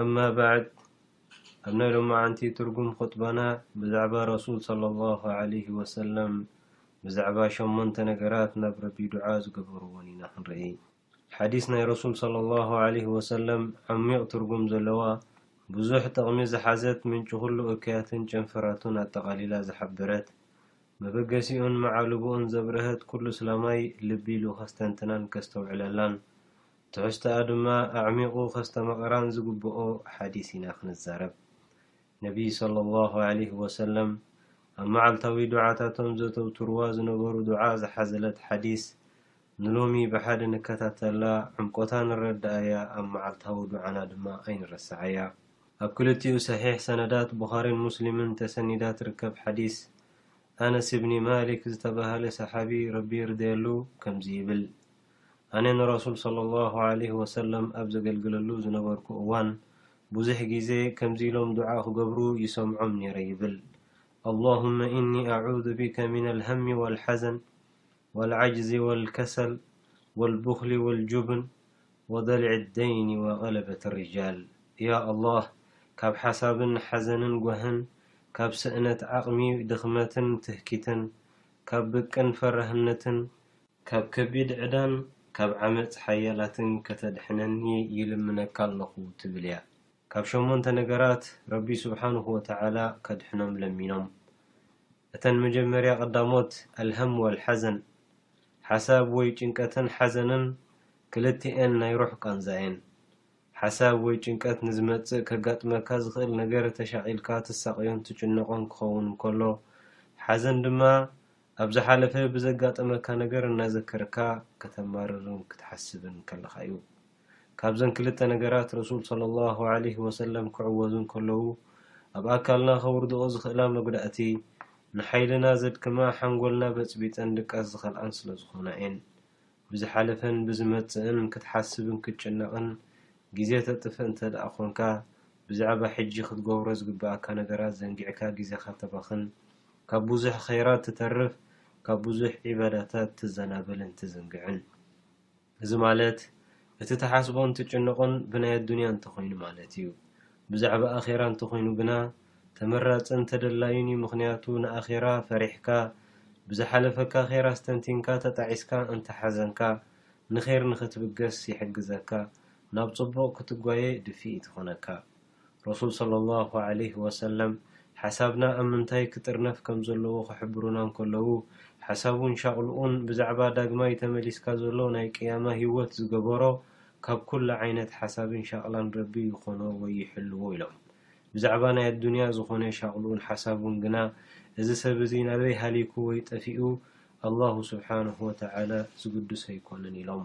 ኣማ ባዕድ ኣብ ናይ ሎማዓንቲ ትርጉም ኹጥባና ብዛዕባ ረሱል ሰለሏሁ ዓለይሂ ወሰለም ብዛዕባ ሸሞንተ ነገራት ናብ ረቢ ዱዓ ዝገበርዎን ኢና ኽንርኢ። ሓዲስ ናይ ረሱል ሰለሏሁ ዓለይሂ ወሰለም ዓሚቕ ትርጉም ዘለዋ ብዙሕ ጥቕሚ ዝሓዘት ምንጪ ኹሉ እከያትን ጨንፈራቱን ኣጠቓሊላ ዝሓበረት መበገሲኡን መዓልቦኡን ዘብረሀት ኩሉ እስላማይ ልቢ ኢሉ ከስተንትናን ከስተውዕለላን ትሕዝቶኣ ድማ ኣዕሚቑ ከስተማቕራን ዝግብኦ ሓዲስ ኢና ክንዛረብ። ነብዪ ሰለሏሁ ዓለይሂ ወሰለም ኣብ መዓልታዊ ዱዓታቶም ዘተውትሩዋ ዝነበሩ ዱዓ ዝሓዘለት ሓዲስ ንሎሚ ብሓደ ንከታተላ ዕምቆታ ንረዳኣያ ኣብ መዓልታዊ ዱዓና ድማ ኣይንረስዓያ። ኣብ ክልቲኡ ሰሒሕ ሰነዳት ቡኻሪን ሙስሊምን ተሰኒዳ ትርከብ ሓዲስ ኣነስ ብኒ ማሊክ ዝተባህለ ሰሓቢ ረቢ ይርደየሉ ከምዚ ይብል። ኣነ ንረሱል ሰለሏሁ ዓለይሂ ወሰለም ኣብ ዘገልግለሉ ዝነበርኩ እዋን ብዙሕ ግዜ ከምዚ ኢሎም ዱዓ ክገብሩ ይሰምዖም ኔረ ይብል ኣላሁመ ኢኒ ኣዑዙ ቢከ ሚነል ሀሚ ወልሐዘን ወልዐጅዚ ወልከሰል ወልቡኽሊ ወልጁብን ወደልዒ ደይኒ ወገለበት ሪጃል ያ ኣላህ ካብ ሓሳብን ሓዘንን ጓህን ካብ ስእነት ዓቕሚ ድኽመትን ትህኪትን ካብ ብቅን ፈራህነትን ካብ ከቢድ ዕዳን ካብ ዓመጽ ሓያላትን ከተድሕነኒ ይልምነካ ኣለኹ ትብል እያ። ካብ ሸሞንተ ነገራት ረቢ ሱብሓነሁ ወተዓላ ከድሕኖም ለሚኖም። እተን መጀመርያ ቀዳሞት ኣልሀም ወልሓዘን፣ ሓሳብ ወይ ጭንቀትን ሓዘንን ክልቲኤን ናይ ሩሕ ቃንዛ እየን። ሓሳብ ወይ ጭንቀት ንዝመጽእ ከጋጥመካ ዝኽእል ነገር ተሻቒልካ ትሳቕዮን ትጭነቖን ክኸውን እንከሎ፣ ሓዘን ድማ ኣብ ዝሓለፈ ብዘጋጠመካ ነገር እናዘከርካ ከተማርርን ክትሓስብን ከለኻ'ዩ። ካብዘን ክልተ ነገራት ረሱል ሰለሏሁ ዓለይሂ ወሰለም ክዕወዙ እንከለዉ ኣብ ኣካልና ከውርድኦ ዝኽእላ መጉዳእቲ፣ ንሓይልና ዘድክማ፣ ሓንጎልና በጽቢጠን ድቃስ ዝኸልኣን ስለዝኾና'የን። ብዝሓለፈን ብዝመጽእን ክትሓስብን ክትጭነቕን ግዜ ተጥፍእ እንተድኣ ኾንካ፣ ብዛዕባ ሕጂ ክትገብሮ ዝግብኣካ ነገራት ዘንጊዕካ ግዜኻ ተባኽን፣ ካብ ብዙሕ ኸይራት ትተርፍ፣ ካብ ብዙሕ ዒባዳታት ትዘናበልን ትዝንግዕን። እዚ ማለት እቲ ትሓስቦን ትጭነቆን ብናይ ኣዱንያ እንተኾይኑ ማለት እዩ። ብዛዕባ ኣኼራ እንተኾይኑ ግና ተመራጽን ተደላዩን እዩ ምኽንያቱ ንኣኼራ ፈሪሕካ ብዝሓለፈካ ኼር ኣስተንቲንካ ተጣዒስካ እንተሓዘንካ ንኼር ንኽትብገስ ይሕግዘካ ናብ ጽቡቕ ክትጓየ ድፊኢት ይኾነካ። ረሱል ሰለሏሁ ዓለይሂ ወሰለም ሓሳብና ኣብ ምንታይ ክጥርነፍ ከም ዘለዎ ክሕብሩና እንከለዉ፣ ሓሳቡን ሻቕልኡን ብዛዕባ ዳግማይ ተመሊስካ ዘሎ ናይ ቅያማ ህይወት ዝገበሮ ካብ ኩሉ ዓይነት ሓሳብን ሻቕላን ረቢ ይኾኖ ወይ ይሕልዎ ኢሎም። ብዛዕባ ናይ ኣዱንያ ዝኾነ ሻቕልኡን ሓሳቡን ግና እዚ ሰብ እዚ ናበይ ሃሊኩ ወይ ጠፊኡ ኣላሁ ስብሓነሁ ወተዓላ ዝግዱስ ኣይኮነን ኢሎም።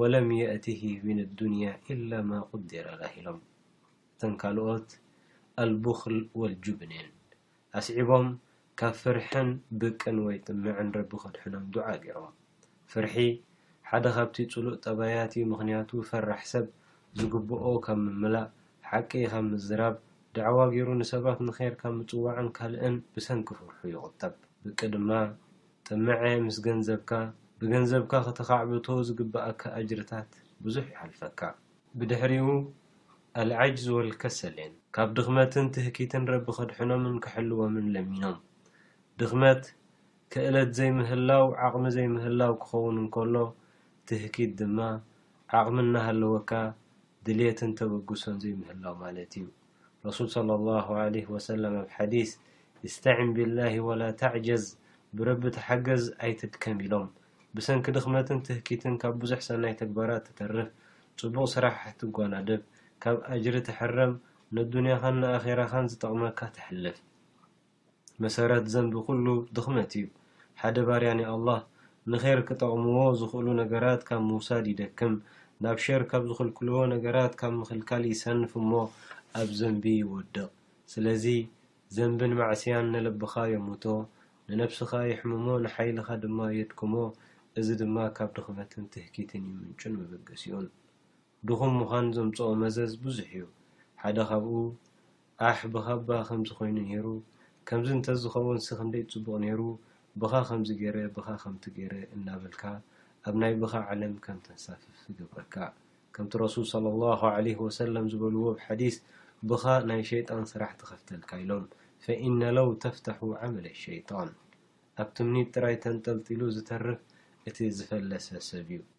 ወለም የእቲሂ ሚን ዱንያ ኢላ ማ ቁዲረ ለህ ኢሎም እተን ካልኦት ኣልቡኽል ወልጁብን እየን ኣስዒቦም ካብ ፍርሕን ብቅን ወይ ጥምዕን ረቢ ከድሕኖም ዱዓ ገይሮም ፍርሒ ሓደ ካብቲ ጽሉእ ጠባያት እዩ ምኽንያቱ ፈራሕ ሰብ ዝግብኦ ካብ ምምላእ ሓቂ ካብ ምዝራብ ዳዕዋ ገይሩ ንሰባት ንኸይር ካብ ምጽዋዕን ካልእን ብሰንኪ ፍርሑ ይቑጠብ ብቂ ድማ ጥምዐ ምስ ገንዘብካ ብገንዘብካ ከተኻዕብቶ ዝግብኣካ ኣጅርታት ብዙሕ ይሓልፈካ። ብድሕሪኡ ኣልዐጅዝ ወልከሰል እየን። ካብ ድኽመትን ትህኪትን ረቢ ከድሕኖምን ክሕልዎምን ለሚኖም። ድኽመት፣ ክእለት ዘይምህላው ዓቕሚ ዘይምህላው ክኸውን እንከሎ፣ ትህኪት ድማ ዓቕሚ እናሃለወካ ድልየትን ተበግሶን ዘይምህላው ማለት እዩ። ረሱል ሰለሏሁ ዓለይሂ ወሰለም ኣብ ሓዲስ ኢስተዒን ቢላሂ ወላ ተዕጀዝ ብረቢ ተሓገዝ ኣይትድከም ኢሎም። ብሰንኪ ድኽመትን ትህኪትን ካብ ብዙሕ ሰናይ ተግባራት ትተርፍ፣ ጽቡቕ ስራሕ ትጓናደብ፣ ካብ ኣጅሪ ትሕረም፣ ነዱንያኻን ንኣኼራኻን ዝጠቕመካ ተሕልፍ። መሰረት ዘንቢ ኩሉ ድኽመት እዩ። ሓደ ባርያ ናይ ኣላህ ንኼር ክጠቕምዎ ዝኽእሉ ነገራት ካብ ምውሳድ ይደክም፣ ናብ ሸር ካብ ዝኽልክልዎ ነገራት ካብ ምኽልካል ይሰንፍ እሞ ኣብ ዘንቢ ይወድቕ። ስለዚ ዘንብን ማዕስያን ንልብኻ የሙቶ፣ ንነብስኻ የሕምሞ ንሓይልኻ ድማ የድክሞ፣ እዚ ድማ ካብ ድኽመትን ትህኪትን ይምንጩን መበገሲኡን። ድኹም ምዃን ዘምጽኦ መዘዝ ብዙሕ እዩ። ሓደ ካብኡ፣ ኣሕ ብኻ'ባ ከምዚ ኮይኑ ኔሩ፣ ከምዚ እንተዝኸውንሲ ክንደይ ጽቡቕ ኔሩ፣ ብኻ ከምዚ ጌረ ብኻ ከምቲ ጌረ እናበልካ ኣብ ናይ ብኻ ዓለም ከም ተንሳፍፍ ይገብረካ። ከምቲ ረሱል ሰለሏሁ ዓለይሂ ወሰለም ዝበልዎ ኣብ ሓዲስ ብኻ ናይ ሸይጣን ስራሕ ትኸፍተልካ ኢሎም ፈኢነ ለው ተፍተሑ ዓመለ ሸይጣን ኣብ ትምኒት ጥራይ ተንጠልጢሉ ዝተርፍ እቲ ዝፈለሰ ሰብ'ዩ።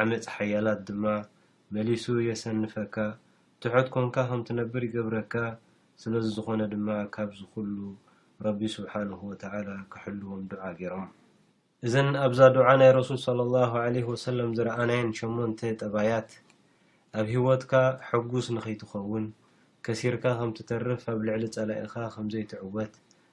ዓመጽ ሓያላት ድማ መሊሱ የሰንፈካ፣ ትሑት ኰንካ ከም ትነብር ይገብረካ፣ ስለዚ ዝዀነ ድማ ካብዚ ዅሉ ረቢ ስብሓነሁ ወተዓላ ክሕልዎም ዱዓ ገይሮም። እዘን ኣብዛ ዱዓ ናይ ረሱል ሰለላሁ ዓለይሂ ወሰለም ዝረኣናየን ሸሞንተ ጠባያት፣ ኣብ ህይወትካ ሕጉስ ንኺትኸውን፣ ከሲርካ ከም ትተርፍ፣ ኣብ ልዕሊ ጸላኢኻ ከም ዘይትዕወት፣